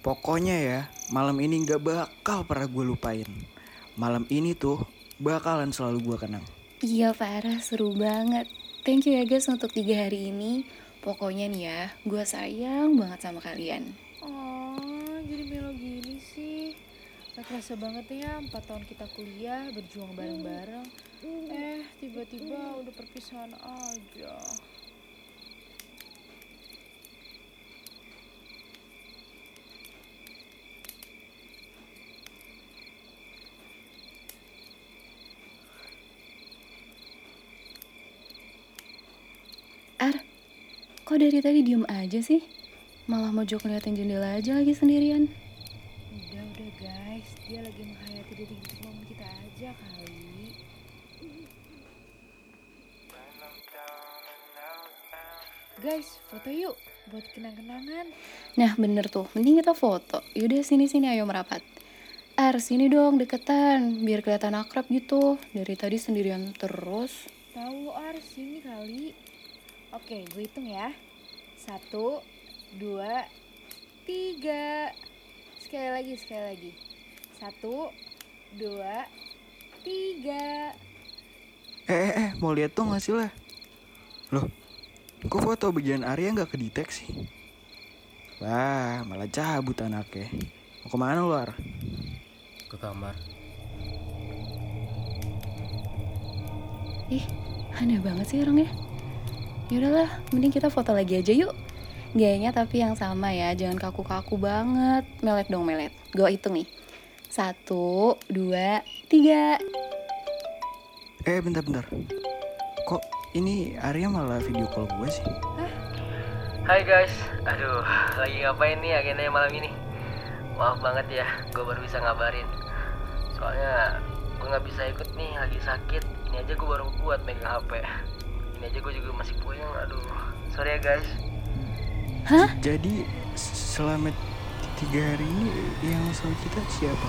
Pokoknya ya, malam ini gak bakal pernah gue lupain. Malam ini tuh bakalan selalu gue kenang. Iya parah seru banget Thank you ya guys untuk tiga hari ini Pokoknya nih ya Gue sayang banget sama kalian Oh, jadi melo gini sih. Gak kerasa banget ya, 4 tahun kita kuliah, berjuang bareng-bareng. Eh, tiba-tiba udah perpisahan aja. Ar Kok dari tadi diem aja sih? Malah mojok ngeliatin jendela aja lagi sendirian. Udah, udah guys, dia lagi menghayati detik-detik momen kita aja kali. Guys, foto yuk buat kenang-kenangan. Nah bener tuh. Mending kita foto. Yaudah sini-sini ayo merapat. Ar sini dong deketan. Biar kelihatan akrab gitu. Dari tadi sendirian terus. Tahu Ar, sini kali. Oke, gue hitung ya. Satu, dua, tiga. Sekali lagi, sekali lagi. Satu, dua, tiga. Eh, eh, eh, mau lihat tuh gak sih lah? Loh, kok foto bagian Arya gak kedeteksi? Wah, malah cabut anaknya. Mau ke mana lu, Ar? ke kamar Ih aneh banget sih orangnya Yaudahlah mending kita foto lagi aja yuk. Gayanya tapi yang sama ya Jangan kaku-kaku banget. Melet dong melet. Gue hitung nih. Satu, dua, tiga. Eh, bentar-bentar. Kok ini Arya malah video call gue sih? Hai guys. Aduh lagi ngapain nih agendanya malam ini? Maaf banget ya gue baru bisa ngabarin. Soalnya gue nggak bisa ikut nih lagi sakit. Ini aja gue baru kuat megang hp ini aja gue juga masih puyeng aduh sorry ya guys Hah? Jadi, selama tiga hari ini yang sama kita siapa?